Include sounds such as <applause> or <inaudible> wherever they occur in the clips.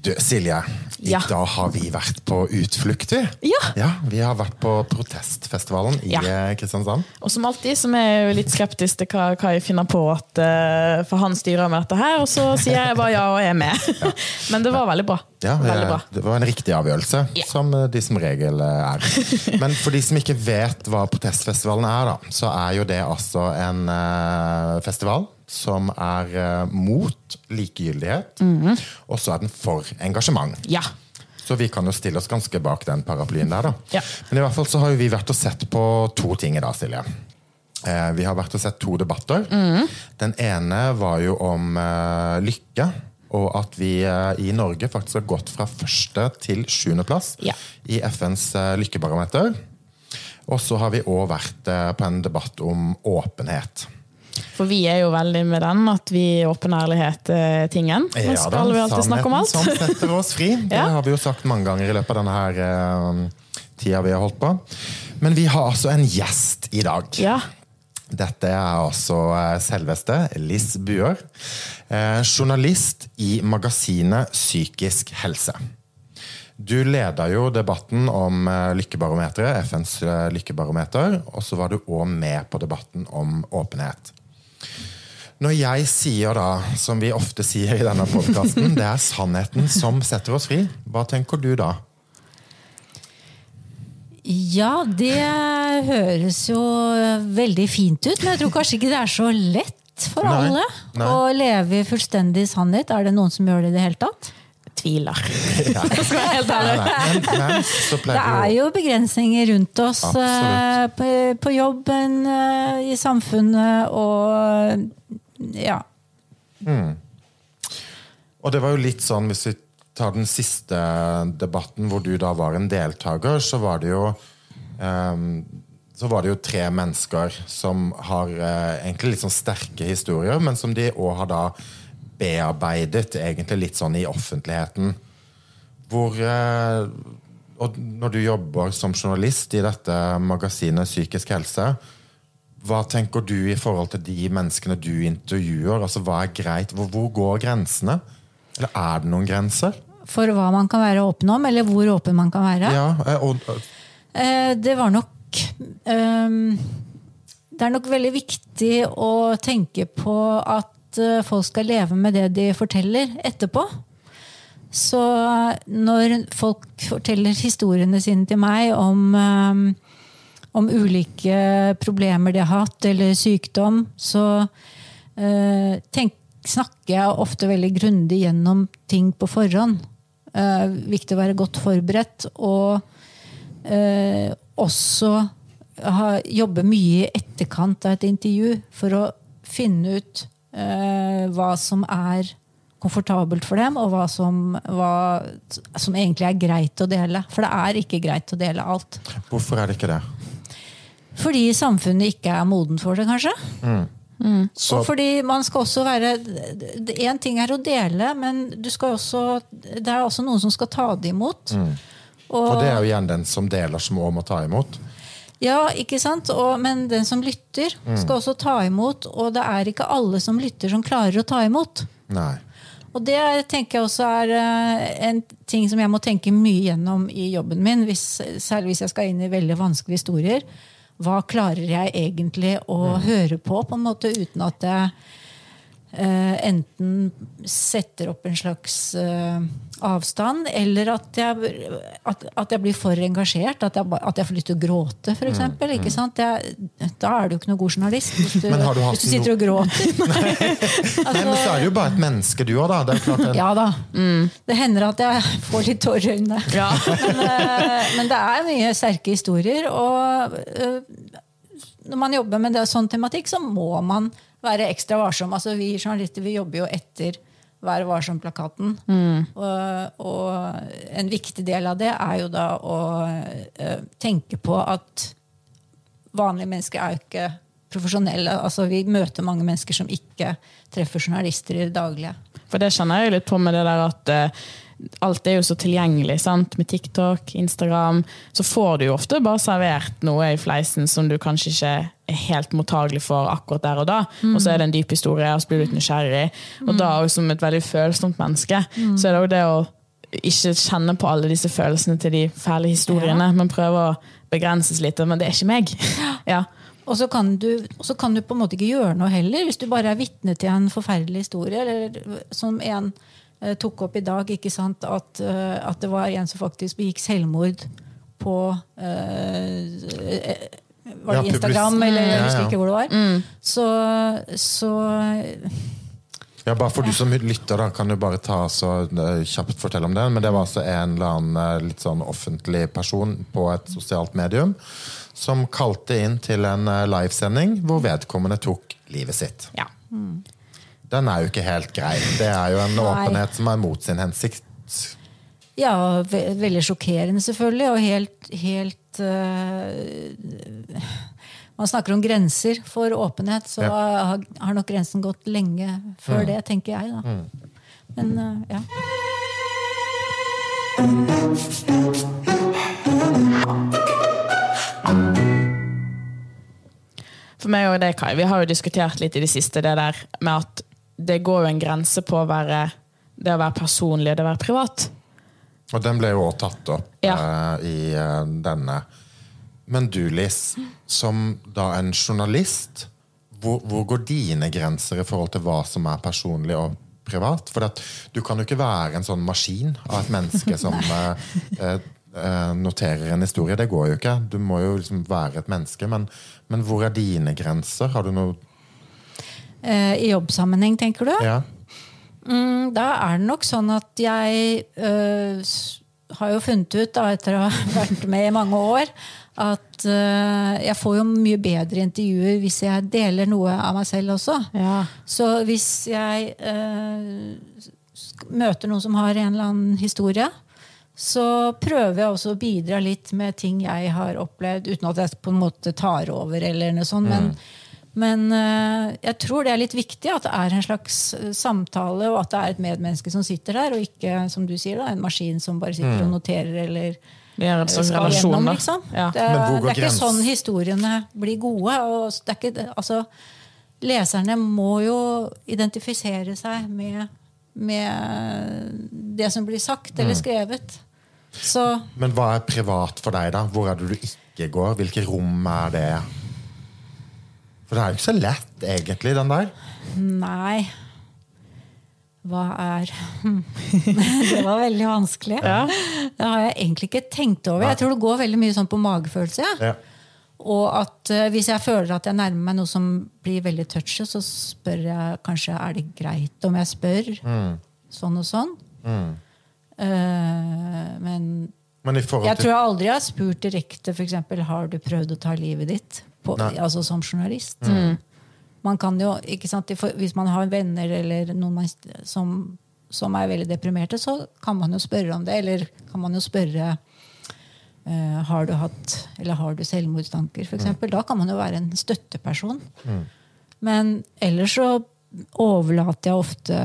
Du, Silje, i Ja. dag har vi vært på utflukt, vi. Ja. Vi har vært på protestfestivalen i Ja. eh, Kristiansand. Og som alltid så er jeg jo litt skeptisk til hva, hva jeg finner på, at, eh, for han styrer med dette her. Og så sier jeg bare ja og er med. <laughs> Men det var veldig bra. Ja, eh. Det var en riktig avgjørelse, Ja. som eh, de som regel eh, er. <laughs> Men for de som ikke vet hva protestfestivalen er, da, så er jo det altså en festival som er mot likegyldighet, Mhm. og så er den for engasjement. Ja. Så vi kan jo stille oss ganske bak den paraplyen der, da. Ja. Men i hvert fall så har vi vært og sett på to ting i dag, Silje. Vi har vært og sett to debatter. Mhm. Den ene var jo om lykke. Og at vi eh, i Norge faktisk har gått fra første til sjuendeplass Ja. i FNs eh, lykkebarometer. Og så har vi òg vært eh, på en debatt om åpenhet. For vi er jo veldig med den, at vi åpen ærlighet er tingen. Nå Ja skal da, vi alltid snakke om alt. Som setter oss fri. <laughs> Det Ja. har vi jo sagt mange ganger i løpet av denne her, uh, tida vi har holdt på. Men vi har altså en gjest i dag. Ja. Dette er altså eh, selveste Liss Buør. Eh, journalist i magasinet Psykisk helse. Du leda jo debatten om eh, lykkebarometeret, FNs lykkebarometer, og så var du òg med på debatten om åpenhet. Når jeg sier da, som vi ofte sier i denne podkasten, det er sannheten som setter oss fri, hva tenker du da? Ja, det høres jo veldig fint ut, men jeg tror kanskje ikke det er så lett for Nei, alle nei. å leve i fullstendig sannhet. Er det noen som gjør det i det hele tatt? Tviler. <laughs> Skal jeg helt ærlig. Nei, men, men Det er jo begrensninger rundt oss Absolutt. eh, på, på jobben, eh, i samfunnet og ja. Og det var jo litt sånn, hvis vi tar den siste debatten hvor du da var en deltaker, så var det jo um, så var det jo tre mennesker som har eh, egentlig litt sånn sterke historier, men som de òg har da bearbeidet egentlig litt sånn i offentligheten. Hvor eh, Og når du jobber som journalist i dette magasinet Psykisk helse, hva tenker du i forhold til de menneskene du intervjuer? Altså, hva er greit? Hvor, hvor går grensene? Eller er det noen grenser? For hva man kan være åpen om, eller hvor åpen man kan være. Ja, eh, og, Eh, Det var nok ehm, Det er nok veldig viktig å tenke på at eh, folk skal leve med det de forteller etterpå. Så når folk forteller historiene sine til meg om, ehm, om ulike problemer de har hatt, eller sykdom, så eh, tenk, snakker jeg ofte veldig grundig gjennom ting på forhånd. Eh, viktig å være godt forberedt. og eh, også ha, jobbe mye i etterkant av et intervju for å finne ut eh, hva som er komfortabelt for dem, og hva som, hva som egentlig er greit å dele. For det er ikke greit å dele alt. hvorfor er det ikke det? Fordi samfunnet ikke er moden for det, kanskje. Så, Og fordi man skal også være Én ting er å dele, men du skal også, det er også noen som skal ta det imot. og det er jo igjen den som deler, som òg må ta imot. Ja, ikke sant? Og, men den som lytter, skal også ta imot. Og det er ikke alle som lytter, som klarer å ta imot. Nei. Og det tenker jeg også er eh, en ting som jeg må tenke mye gjennom i jobben min. Hvis, særlig hvis jeg skal inn i veldig vanskelige historier. Hva klarer jeg egentlig å høre på, på en måte, uten at jeg eh, enten setter opp en slags eh, avstand, eller at jeg, at, at jeg blir for engasjert. At jeg, at jeg får lyst til å gråte, f.eks. Ikke sant? Jeg, da er du ikke noen god journalist. Hvis du, Men har du hvis du sitter og gråter. <laughs> <laughs> Nei, men så er det jo bare et menneske, du òg, da. Det er klart en, Ja da. Det hender at jeg får litt tårer i øynene. Ja. <laughs> Men, eh, men det er mye sterke historier. Og eh, når man jobber med det, sånn tematikk, så må man være ekstra varsom. Altså, vi journalister vi jobber jo etter Vær varsom-plakaten. Og, og en viktig del av det er jo da å eh, tenke på at vanlige mennesker er jo ikke profesjonelle. Altså, vi møter mange mennesker som ikke treffer journalister i det daglige. For det kjenner jeg litt på med det der at eh, alt er jo så tilgjengelig. sant? Med TikTok, Instagram. Så får du jo ofte bare servert noe i fleisen som du kanskje ikke er helt mottagelig for akkurat der og da. Og så er det en dyp historie, og så blir du litt nysgjerrig. Og da også som et veldig følsomt menneske, så er det jo det å ikke kjenne på alle disse følelsene til de fæle historiene, men prøve å begrenses litt. Men det er ikke meg. Ja. Og så kan, du, kan du på en måte ikke gjøre noe heller, hvis du bare er vitne til en forferdelig historie. Eller som en tok opp i dag, ikke sant? At, eh, at det var en som faktisk begikk selvmord på eh, Var det Ja, Instagram, eller jeg husker ikke hvor det var. Så, så Ja, bare for du som lytter, da, kan du bare ta så eh, kjapt fortelle om det. Men det var altså en eller annen eh, litt sånn offentlig person på et sosialt medium som kalte inn til en eh, livesending hvor vedkommende tok livet sitt. ja. Den er jo ikke helt grei. Det er jo en Nei. åpenhet som er mot sin hensikt. Ja, ve veldig sjokkerende selvfølgelig, og helt, helt uh, Man snakker om grenser for åpenhet, så har, har nok grensen gått lenge før det, tenker jeg. da. Men uh, ja. For meg og det, Kai, vi har jo diskutert litt i det siste det der med at det går jo en grense på å være, det å være personlig og det å være privat. Og den ble jo også tatt opp Ja. uh, i uh, denne. Men du, Liss, som da en journalist, hvor, hvor går dine grenser i forhold til hva som er personlig og privat? For at du kan jo ikke være en sånn maskin av et menneske som <laughs> uh, noterer en historie. Det går jo ikke. Du må jo liksom være et menneske. Men, men hvor er dine grenser? Har du noe I jobbsammenheng, tenker du? Ja. Mm, da er det nok sånn at jeg øh, har jo funnet ut, da, etter å ha <laughs> vært med i mange år, at øh, jeg får jo mye bedre intervjuer hvis jeg deler noe av meg selv også. Ja. Så hvis jeg øh, møter noen som har en eller annen historie, så prøver jeg også å bidra litt med ting jeg har opplevd, uten at jeg på en måte tar over. eller noe sånt, men men øh, jeg tror det er litt viktig at det er en slags øh, samtale, og at det er et medmenneske som sitter der, og ikke som du sier da, en maskin som bare sitter og noterer eller Det er skal relasjon, gjennom, liksom. Ja. Det, er, det er ikke grens- sånn historiene blir gode. Og det er ikke, altså, leserne må jo identifisere seg med, med det som blir sagt eller Mm. skrevet. Så Men hva er privat for deg, da? Hvor er det du ikke går? Hvilke rom er det? For det er jo ikke så lett, egentlig, den der. nei Hva er <laughs> Det var veldig vanskelig. Det har jeg egentlig ikke tenkt over. Jeg tror det går veldig mye sånn på magefølelse. Ja. Og at uh, hvis jeg føler at jeg nærmer meg noe som blir veldig touchy, så spør jeg kanskje er det greit om jeg spør. Sånn og sånn. Eh, men Men i jeg til tror jeg aldri har spurt direkte f.eks. har du prøvd å ta livet ditt på, altså som journalist. Man kan jo, ikke sant, Hvis man har venner eller noen som, som er veldig deprimerte, så kan man jo spørre om det. Eller kan man jo spørre uh, har du hatt eller har du selvmordstanker, f.eks. eksempel Da kan man jo være en støtteperson. Men ellers så overlater jeg ofte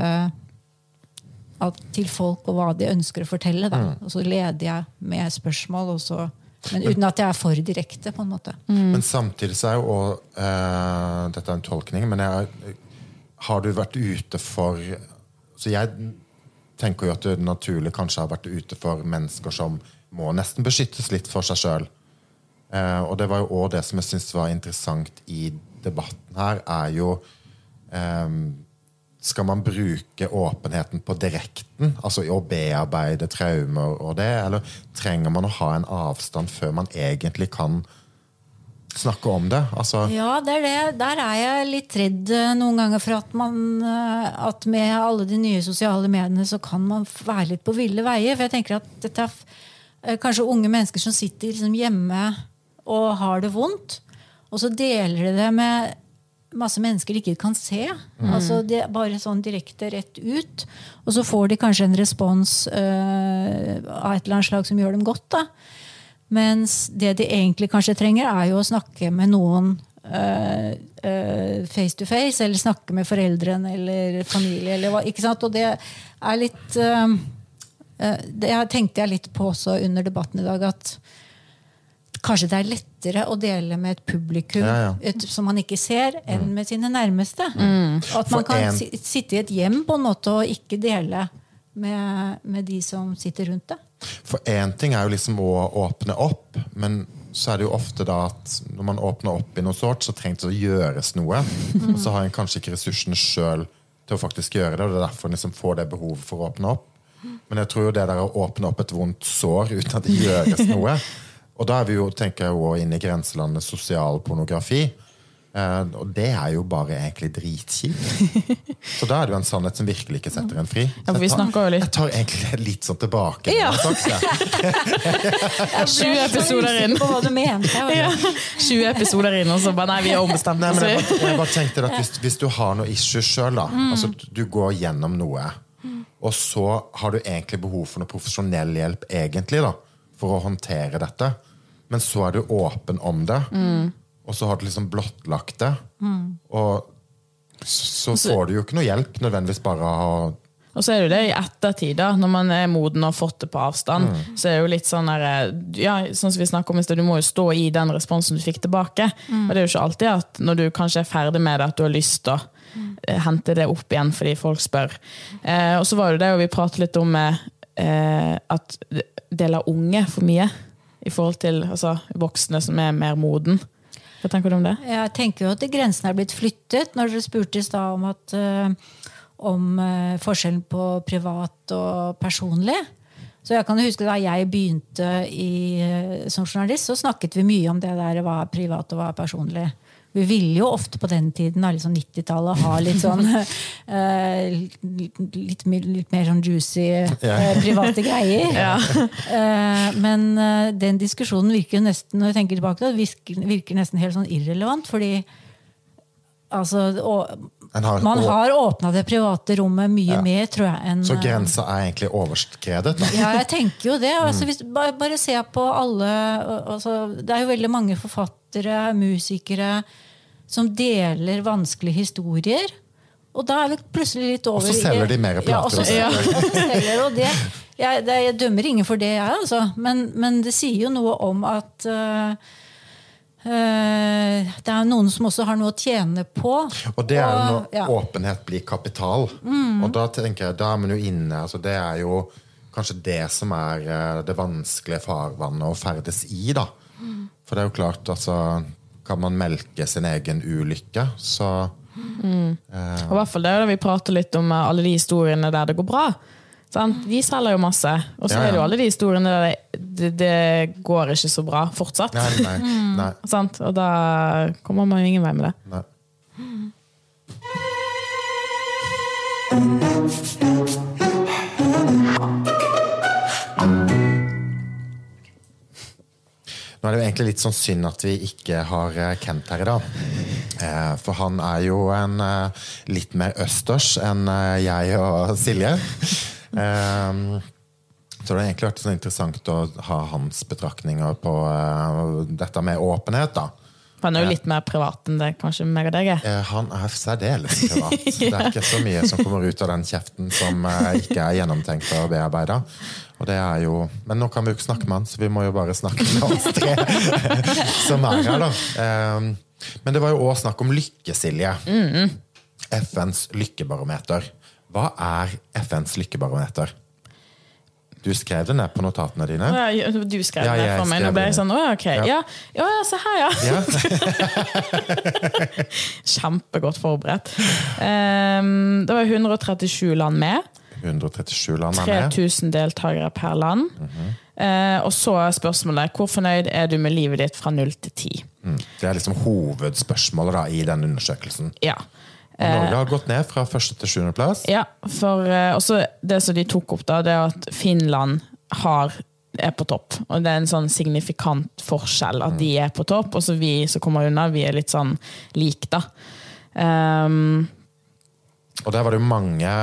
til folk og hva de ønsker å fortelle. Da. Og så leder jeg med spørsmål, og så, men uten at jeg er for direkte. på en måte. Men samtidig så er jo også eh, Dette er en tolkning, men jeg, har du vært ute for Så jeg tenker jo at du naturlig kanskje har vært ute for mennesker som må nesten beskyttes litt for seg sjøl. Eh, og det var jo òg det som jeg syns var interessant i debatten her, er jo eh, Skal man bruke åpenheten på direkten, altså å bearbeide traumer og det, eller trenger man å ha en avstand før man egentlig kan snakke om det? Altså, Ja, det er det. Der er jeg litt redd eh, noen ganger for at man eh, At med alle de nye sosiale mediene så kan man være litt på ville veier. For jeg tenker at dette er eh, kanskje unge mennesker som sitter liksom hjemme og har det vondt. Og så deler de det med masse mennesker ikke kan se. Altså det Bare sånn direkte rett ut. Og så får de kanskje en respons eh, av et eller annet slag som gjør dem godt. da. Mens det de egentlig kanskje trenger, er jo å snakke med noen eh, eh, face to face, eller snakke med foreldrene eller familie. Eller hva, ikke sant? Og det er litt eh, eh, Det tenkte jeg litt på også under debatten i dag. at Kanskje det er lettere å dele med et publikum Ja, ja. Et, som man ikke ser, enn med sine nærmeste. At For man kan en- sitte i et hjem på en måte og ikke dele med, med de som sitter rundt det. For én ting er jo liksom å åpne opp, men så er det jo ofte da at når man åpner opp i noe sårt, så trengs det å gjøres noe. Og så har en kanskje ikke ressursene sjøl til å faktisk gjøre det, og det er derfor en liksom får det behovet for å åpne opp. Men jeg tror jo det der å åpne opp et vondt sår uten at det gjøres noe <laughs> Og da er vi jo, tenker jeg også inne i grenselandet sosial pornografi. Uh, og det er jo bare egentlig dritkjipt. <laughs> Så da er det jo en sannhet som virkelig ikke setter en fri. Ja, for vi jeg, tar, jo litt- jeg tar egentlig litt sånn tilbake. Ja. 20 <laughs> episoder inn. Ja. 20 episoder inn, og så bare Nei, vi har ombestemt Nei, oss. men jeg, bare, jeg bare tenkte at hvis, hvis du har noe issue sjøl, da altså du går gjennom noe, og så har du egentlig behov for noe profesjonell hjelp egentlig da for å håndtere dette, men så er du åpen om det, og så har du liksom blottlagt det, og så får du jo ikke noe hjelp nødvendigvis bare av å Og så er det jo det i ettertid, da, når man er moden og har fått det på avstand. Så er det jo litt sånn der, ja, sånn som vi om i sted, Du må jo stå i den responsen du fikk tilbake. Og det er jo ikke alltid at når du kanskje er ferdig med det, at du har lyst til å eh, hente det opp igjen fordi folk spør. Eh, og så var det det, og vi pratet litt om eh, at deler unge for mye i forhold til altså, voksne som er mer moden. Hva tenker du om det? Jeg tenker jo at grensen er blitt flyttet. Når dere spurte i stad om, at, eh, om eh, forskjellen på privat og personlig. Så jeg kan huske Da jeg begynte i, eh, som journalist, så snakket vi mye om det der hva er privat og hva er personlig. Vi ville jo ofte på den tiden, liksom 90-tallet, ha litt sånn <laughs> eh, litt, litt mer sånn juicy eh, private greier. <laughs> Eh, men den diskusjonen virker nesten når jeg tenker tilbake, det virker, virker nesten helt sånn irrelevant. Fordi altså, og, har- man har åpna det private rommet mye Ja. mer, tror jeg. enn Så grensa er egentlig overskredet. Da. ja, jeg tenker jo det. Mm. Altså, hvis, bare, bare se på alle altså, Det er jo veldig mange forfattere, musikere, som deler vanskelige historier. Og da er vi plutselig litt over Og så selger de mer plater, Ja. og så <laughs> ja. og det, jeg, det, jeg dømmer ingen for det, jeg, altså. Men, men det sier jo noe om at uh, det er noen som også har noe å tjene på. Og det er jo når ja. åpenhet blir kapital. Og da tenker jeg, da er man jo inne altså Det er jo kanskje det som er eh, det vanskelige farvannet å ferdes i. da. For det er jo klart, altså Kan man melke sin egen ulykke, så Og i hvert fall det er jo da vi prater litt om eh, alle de historiene der det går bra. Sant? De selger jo masse. Og så Ja, ja. er det jo alle de historiene der det, det, det går ikke så bra fortsatt. Nei, nei, <laughs> nei, Sant? Og da kommer man jo ingen vei med det. nei. Nå er det jo egentlig litt sånn synd at vi ikke har eh, Kent her i dag. Eh, For han er jo en eh, litt mer østers enn jeg og Silje. Eh, Så det har egentlig vært sånn interessant å ha hans betraktninger på dette med åpenhet. da. Han er jo litt mer privat enn det kanskje meg og deg er. Eh, Han er særdeles privat. <laughs> Det er ikke så mye som kommer ut av den kjeften som eh, ikke er gjennomtenkt og bearbeida. Og det er jo, men nå kan vi jo ikke snakke med han, så vi må jo bare snakke med oss tre <laughs> som er her. da. Eh, Men det var jo òg snakk om lykke, Silje. FNs lykkebarometer. Hva er FNs lykkebarometer? Du skrev det ned på notatene dine. Ja, du skrev Ja, det for meg. Nå ble jeg sånn, å ja, ok. Ja. Ja, ja, se her, ja. <laughs> <laughs> Kjempegodt forberedt. Um, det var 137 land med. 137 land er med. 3000 deltakere per land. Eh, og så er spørsmålet hvor fornøyd er du med livet ditt fra 0 til 10? Mm. Det er liksom hovedspørsmålet da, i den undersøkelsen. Ja. Norge har gått ned fra første til sjuende plass. ja for eh, også det som de tok opp, da, det er at Finland har er på topp. Og det er en sånn signifikant forskjell at de er på topp, og så vi som kommer unna, vi er litt sånn lik, da. Um, Og der var det jo mange,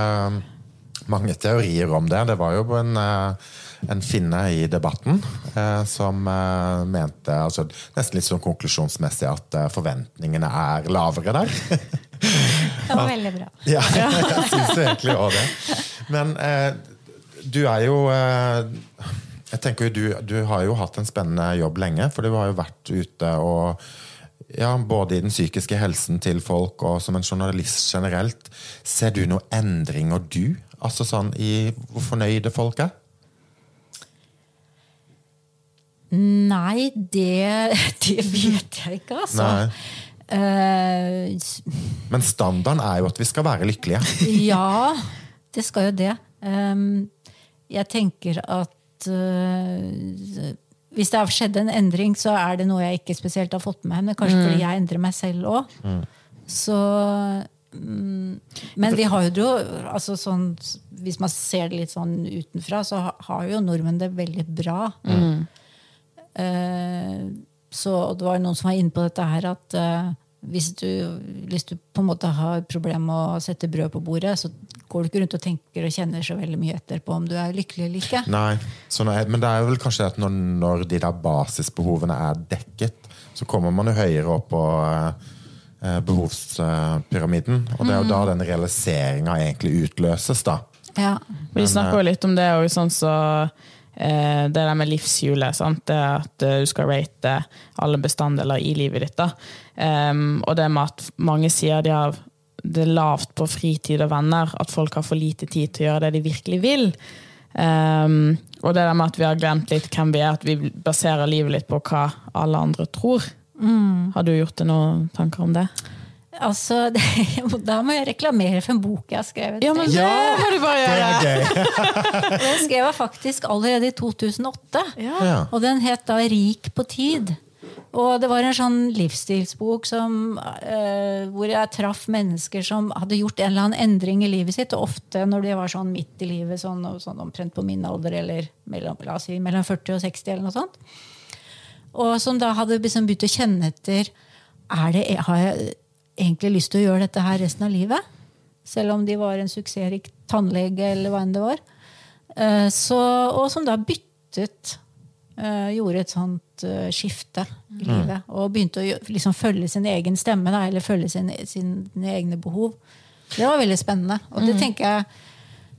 mange teorier om det. Det var jo en, eh, en finne i debatten eh, som eh, mente altså, nesten litt sånn konklusjonsmessig at eh, forventningene er lavere der. <laughs> Det var veldig bra. Ja, <laughs> jeg syns egentlig òg det. Men eh, du er jo eh, Jeg tenker jo du, du har jo hatt en spennende jobb lenge, for du har jo vært ute og ja, Både i den psykiske helsen til folk og som en journalist generelt. Ser du noen endringer, du? Altså sånn i hvor fornøyde folk er? Nei, det, <laughs> det vet jeg ikke, altså. Nei. Eh, s- Men standarden er jo at vi skal være lykkelige. <laughs> ja, det skal jo det. Um, jeg tenker at uh, hvis det har skjedd en endring, så er det noe jeg ikke spesielt har fått med meg. Men kanskje fordi jeg endrer meg selv òg. Så mm, Men vi har jo det jo altså sånn, Hvis man ser det litt sånn utenfra, så har jo nordmenn det veldig bra. Eh, så det var noen som var inne på dette her at uh, hvis, du, hvis du på en måte har problemer med å sette brød på bordet, så går du ikke rundt og tenker og kjenner så veldig mye etter på om du er lykkelig eller ikke. Nei, så nå er, Men det er vel kanskje at når, når de der basisbehovene er dekket, så kommer man jo høyere opp på eh, behovspyramiden. Og det er jo da den realiseringa egentlig utløses, da. Ja. Vi snakker jo litt om det òg, sånn så eh, det der med livshjulet. Sant? Det at eh, du skal rate alle bestanddeler i livet ditt. Da. Em, og det med at mange sier de har det lavt på fritid og venner, at folk har for lite tid til å gjøre det de virkelig vil. Um, og det der med at vi har glemt litt hvem vi er, at vi baserer livet litt på hva alle andre tror. Har du gjort deg noen tanker om det? Altså, <laughs> det, da må jeg reklamere for en bok jeg har skrevet. Ja, men det Ja, må du bare Det gjøre! er gøy! <laughs> Den skrev jeg faktisk allerede i 2008. Ja. Ja. Og den het da 'Rik på tid'. Og det var en sånn livsstilsbok som, eh, hvor jeg traff mennesker som hadde gjort en eller annen endring i livet sitt. Og ofte når de var sånn midt i livet, sånn, sånn omtrent på min alder, eller mellom, la oss si, mellom 40 og 60, eller noe sånt. Og som da hadde liksom begynt å kjenne etter er det, Har jeg egentlig lyst til å gjøre dette her resten av livet? Selv om de var en suksessrik tannlege, eller hva enn det var. Eh, Så, og som da byttet eh, Gjorde et sånt eh, skifte i livet. Og begynte å liksom følge sin egen stemme, da, eller følge sin, sine egne behov. Det var veldig spennende. Og det tenker jeg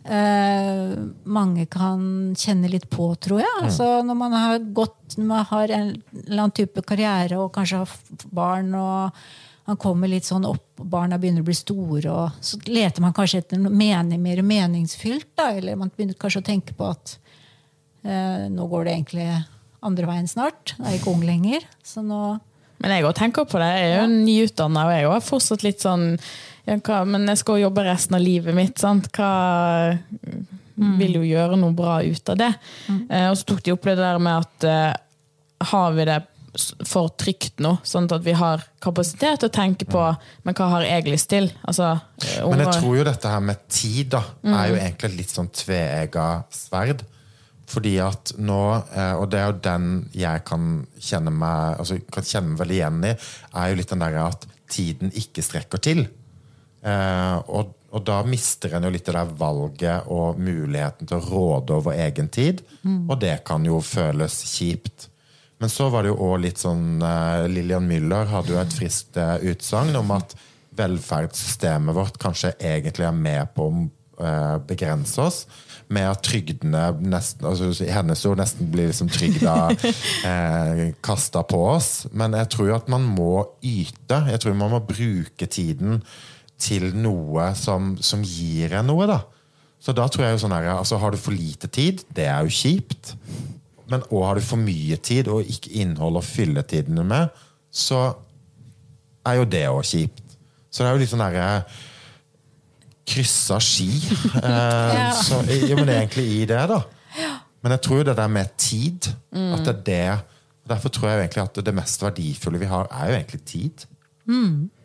eh, mange kan kjenne litt på, tror jeg. Altså, når man har gått, når man har en eller annen type karriere og kanskje har barn, og man kommer litt sånn opp, barna begynner å bli store, og så leter man kanskje etter noe mening, mer meningsfylt. Da, eller man begynner kanskje å tenke på at eh, nå går det egentlig andre veien snart. Jeg er ikke ung lenger. Så nå Men jeg også tenker på det. Jeg er jo nyutdanna, og jeg er fortsatt litt sånn ja, hva, Men jeg skal jo jobbe resten av livet mitt. Sant? Hva Vil jo gjøre noe bra ut av det. Eh, og så tok de opp det der med at eh, har vi det for trygt nå, sånn at vi har kapasitet til å tenke på Men hva har jeg lyst til? Altså, eh, Men jeg tror jo dette her med tid da, er jo egentlig et litt sånn tveegga sverd. Fordi at nå, eh, og det er jo den jeg kan kjenne meg altså kan kjenne meg veldig igjen i, er jo litt den der at tiden ikke strekker til. Eh, og, og da mister en jo litt det der valget og muligheten til å råde over egen tid. Og det kan jo føles kjipt. Men så var det jo òg litt sånn eh, Lillian Müller hadde jo et friskt eh, utsagn om at velferdssystemet vårt kanskje egentlig er med på å eh, begrense oss. Med at trygdene nesten, altså hennes ord nesten blir liksom trygda <laughs> eh, kasta på oss. Men jeg tror jo at man må yte. Jeg tror man må bruke tiden til noe som, som gir en noe, da. Så da tror jeg jo sånn her, altså Har du for lite tid, det er jo kjipt. Men òg har du for mye tid og ikke innhold å fylle tidene med, så er jo det òg kjipt. Så det er jo litt sånn derre Kryssa ski. <laughs> Eh, Ja. så, jo, men egentlig i det, da. Men jeg tror jo det der med tid At det er det Derfor tror jeg egentlig at det mest verdifulle vi har, er jo egentlig tid.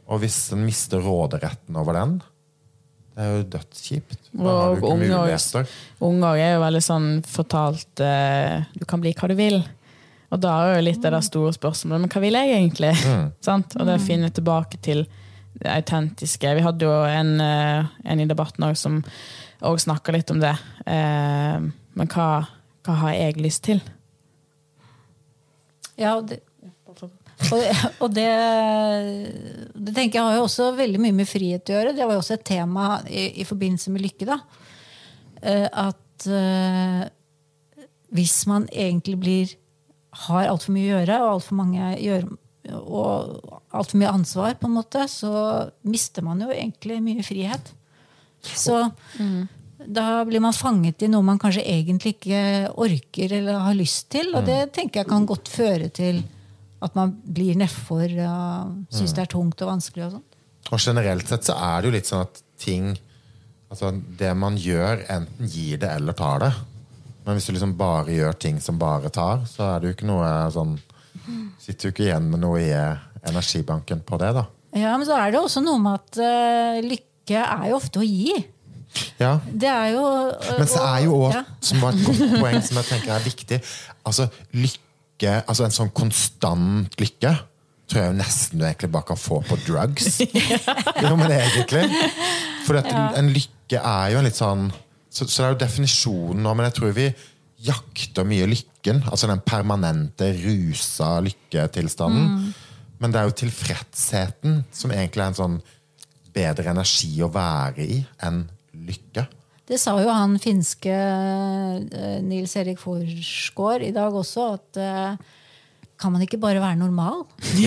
Og hvis en mister råderetten over den, det er jo dødskjipt. Og unger, unge. Unger er jo veldig sånn fortalt uh, Du kan bli hva du vil. Og da er jo litt det store spørsmålet Men hva vil jeg egentlig? <laughs> Sant? Og det å finne tilbake til det autentiske. Vi hadde jo en, eh, en i debatten også som òg snakka litt om det. Uh, men hva, hva har jeg lyst til? Ja, og det, og, og det, det tenker jeg har jo også veldig mye med frihet å gjøre. Det var jo også et tema i, i forbindelse med lykke. da. Eh, At uh, hvis man egentlig blir har altfor mye å gjøre, og altfor mange gjør og altfor mye ansvar, på en måte, så mister man jo egentlig mye frihet. Så da blir man fanget i noe man kanskje egentlig ikke orker eller har lyst til. Og det tenker jeg kan godt føre til at man blir nedfor og syns det er tungt og vanskelig. og sånt. Og generelt sett så er det jo litt sånn at ting Altså det man gjør, enten gir det eller tar det. Men hvis du liksom bare gjør ting som bare tar, så er det jo ikke noe sånn Sitter jo ikke igjen med noe i energibanken på det, da. Ja, Men så er det også noe med at uh, lykke er jo ofte å gi. Ja. Det er jo uh, Men så er jo òg, ja. som var et godt <laughs> poeng som jeg tenker er viktig Altså lykke, altså en sånn konstant lykke tror jeg jo nesten du egentlig bare kan få på drugs. <laughs> jo, men egentlig. For at en, en lykke er jo en litt sånn så, så det er jo definisjonen nå, men jeg tror vi jakter mye lykken. Altså den permanente, rusa lykketilstanden. Men det er jo tilfredsheten som egentlig er en sånn bedre energi å være i enn lykke. Det sa jo han finske eh, Nils Erik Forsgaard i dag også, at eh, kan man ikke bare være normal? <laughs> <laughs>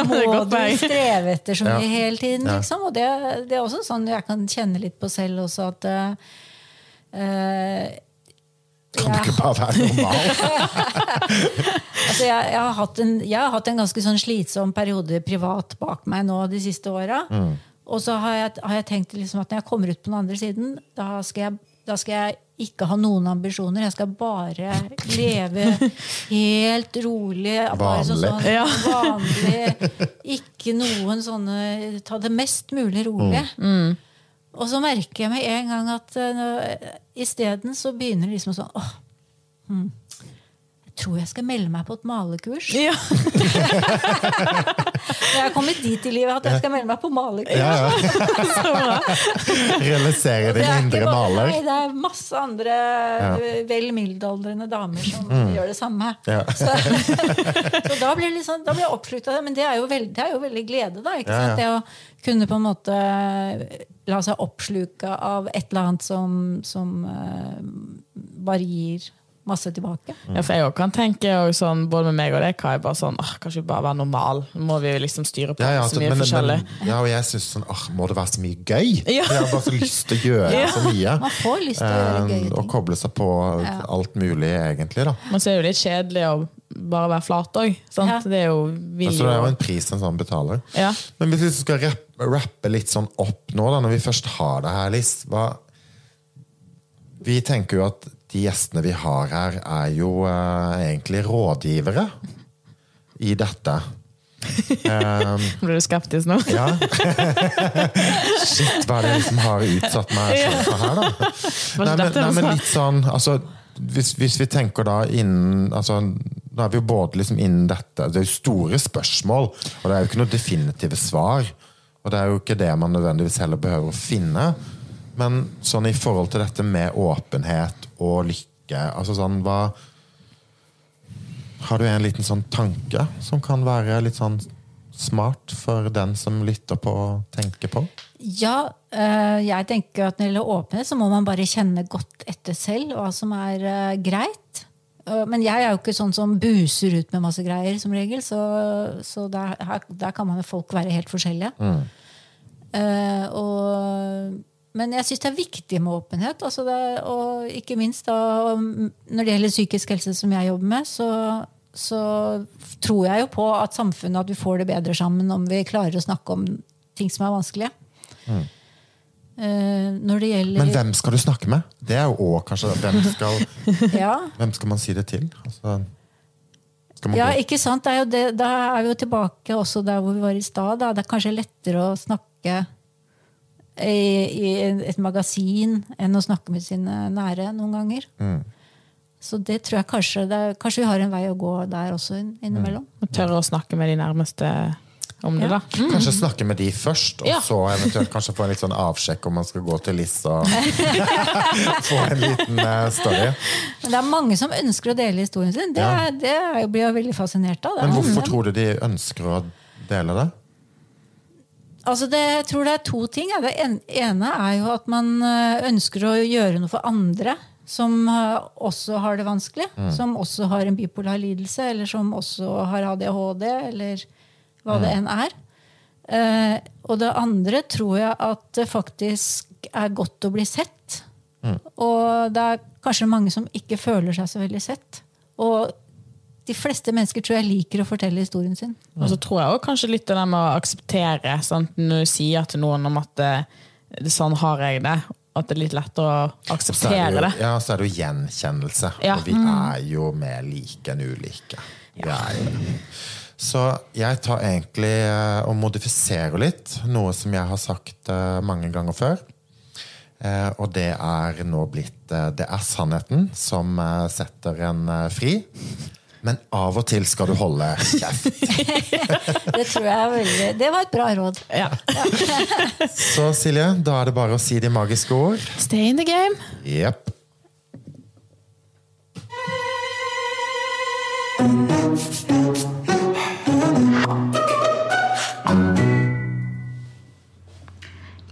Er Må du streve etter så mye Ja. hele tiden? Liksom? Og det, det er også sånn jeg kan kjenne litt på selv også, at eh, Kan du ikke bare være normal? <laughs> Altså, jeg, jeg, har hatt en, jeg har hatt en ganske sånn slitsom periode privat bak meg nå de siste åra. Og så har jeg, har jeg tenkt liksom at når jeg kommer ut på den andre siden, da skal jeg, da skal jeg ikke ha noen ambisjoner. Jeg skal bare leve <laughs> helt rolig. Bare sånn, sånn, Ja. vanlig. <laughs> Ikke noen sånne Ta det mest mulig rolig. Og så merker jeg med en gang at uh, isteden så begynner det liksom sånn åh, hmm, Jeg tror jeg skal melde meg på et malekurs. Ja. <laughs> Jeg har kommet dit i livet at jeg skal melde meg på malerkurs. Ja. <laughs> Realisere din indre maler. nei, det er masse andre vel middelaldrende damer som gjør det samme. Mm. Så, <laughs> så da blir, jeg jeg oppslukt av det. Men det er jo veldig, det er jo veldig glede, da. Det å kunne på en måte la seg oppsluke av et eller annet som, som eh, bare gir masse tilbake. Ja, for jeg også kan tenke og sånn, både med meg og deg, Kai, bare sånn, åh, kanskje bare være normal. Må vi liksom styre på Ja, ja, så altså, mye men, forskjellig. men, ja, og jeg synes sånn, åh, Må det være så mye gøy? <laughs> Ja. Jeg har bare så lyst til å gjøre <laughs> så mye. Man får lyst til å gjøre gøye og koble seg på alt mulig, egentlig. da Men så er det jo litt kjedelig å bare være flat òg. Ja. Det er jo vilje. Altså, det er jo en pris en sånn betaler. Ja. Men hvis vi skal rappe, rappe litt sånn opp nå, da, når vi først har det her, Liss hva Vi tenker jo at de gjestene vi har her, er jo uh, egentlig rådgivere i dette. Um, <laughs> Blir du skeptisk nå? ja. <laughs> Shit, hva er det som har utsatt meg for her, da? Nei, men, nei, men litt sånn altså, hvis, hvis vi tenker da innen altså, Da er vi jo både liksom innen dette Det er jo store spørsmål, og det er jo ikke noe definitive svar. Og det er jo ikke det man nødvendigvis heller behøver å finne. Men sånn i forhold til dette med åpenhet og lykke altså sånn, hva Har du en liten sånn tanke som kan være litt sånn smart for den som lytter på og tenker på? Ja, eh, jeg tenker at når det gjelder åpenhet, så må man bare kjenne godt etter selv hva som er eh, greit. Eh, Men jeg er jo ikke sånn som buser ut med masse greier, som regel. Så, så der, her, der kan man jo folk være helt forskjellige. Eh, og, men jeg syns det er viktig med åpenhet. Altså det, og ikke minst da, når det gjelder psykisk helse, som jeg jobber med, så, så tror jeg jo på at samfunnet at vi får det bedre sammen om vi klarer å snakke om ting som er vanskelige. Mm. når det gjelder Men hvem skal du snakke med? Det er jo også kanskje Hvem skal, <laughs> ja, hvem skal man si det til? Altså, ja, ikke sant? Det er jo det, da er vi jo tilbake også der hvor vi var i stad. Det er kanskje lettere å snakke i, i et magasin enn å snakke med sine nære noen ganger. Mm. Så det tror jeg kanskje det er, Kanskje vi har en vei å gå der også innimellom. Mm. Tørre å snakke med de nærmeste om det, da. Mm. Kanskje snakke med de først, og Ja. så eventuelt kanskje få en litt sånn avsjekk om man skal gå til Liss og <laughs> få en liten eh, story. Men det er mange som ønsker å dele historien sin. Det, Ja. er- det blir jeg veldig fascinert av. Det Men hvorfor tror du de ønsker å dele det? Altså det, jeg tror det er to ting. Det ene er jo at man eh, ønsker å gjøre noe for andre som eh, også har det vanskelig. Som også har en bipolar lidelse, eller som også har ADHD, eller hva det enn er. Eh, og det andre tror jeg at det faktisk er godt å bli sett. Og det er kanskje mange som ikke føler seg så veldig sett. Og de fleste mennesker tror jeg liker å fortelle historien sin. Og så tror jeg også kanskje litt det med å akseptere. Sant? Når du sier til noen om at det, det, sånn har jeg det, at det er litt lettere å er akseptere det det. jo, ja, så er det jo gjenkjennelse. Ja. Og vi er jo mer like enn ulike. Det. Så jeg tar egentlig eh, og modifiserer litt noe som jeg har sagt eh, mange ganger før. Eh, og det er nå blitt eh, Det er sannheten som eh, setter en eh, fri. Men av og til skal du holde kjeft. <laughs> Det tror jeg er veldig Det var et bra råd. Ja. <laughs> Så Silje, da er det bare å si de magiske ord. Stay in the game. Jepp.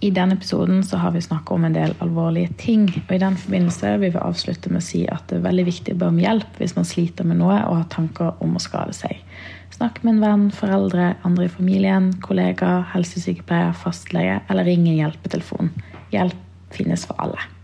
I denne episoden så har vi snakket om en del alvorlige ting. og I den forbindelse vil vi avslutte med å si at det er veldig viktig å be om hjelp hvis man sliter med noe og har tanker om å skade seg. Snakk med en venn, foreldre, andre i familien, kollega, helsesykepleier, fastlege eller ring en hjelpetelefon. Hjelp finnes for alle.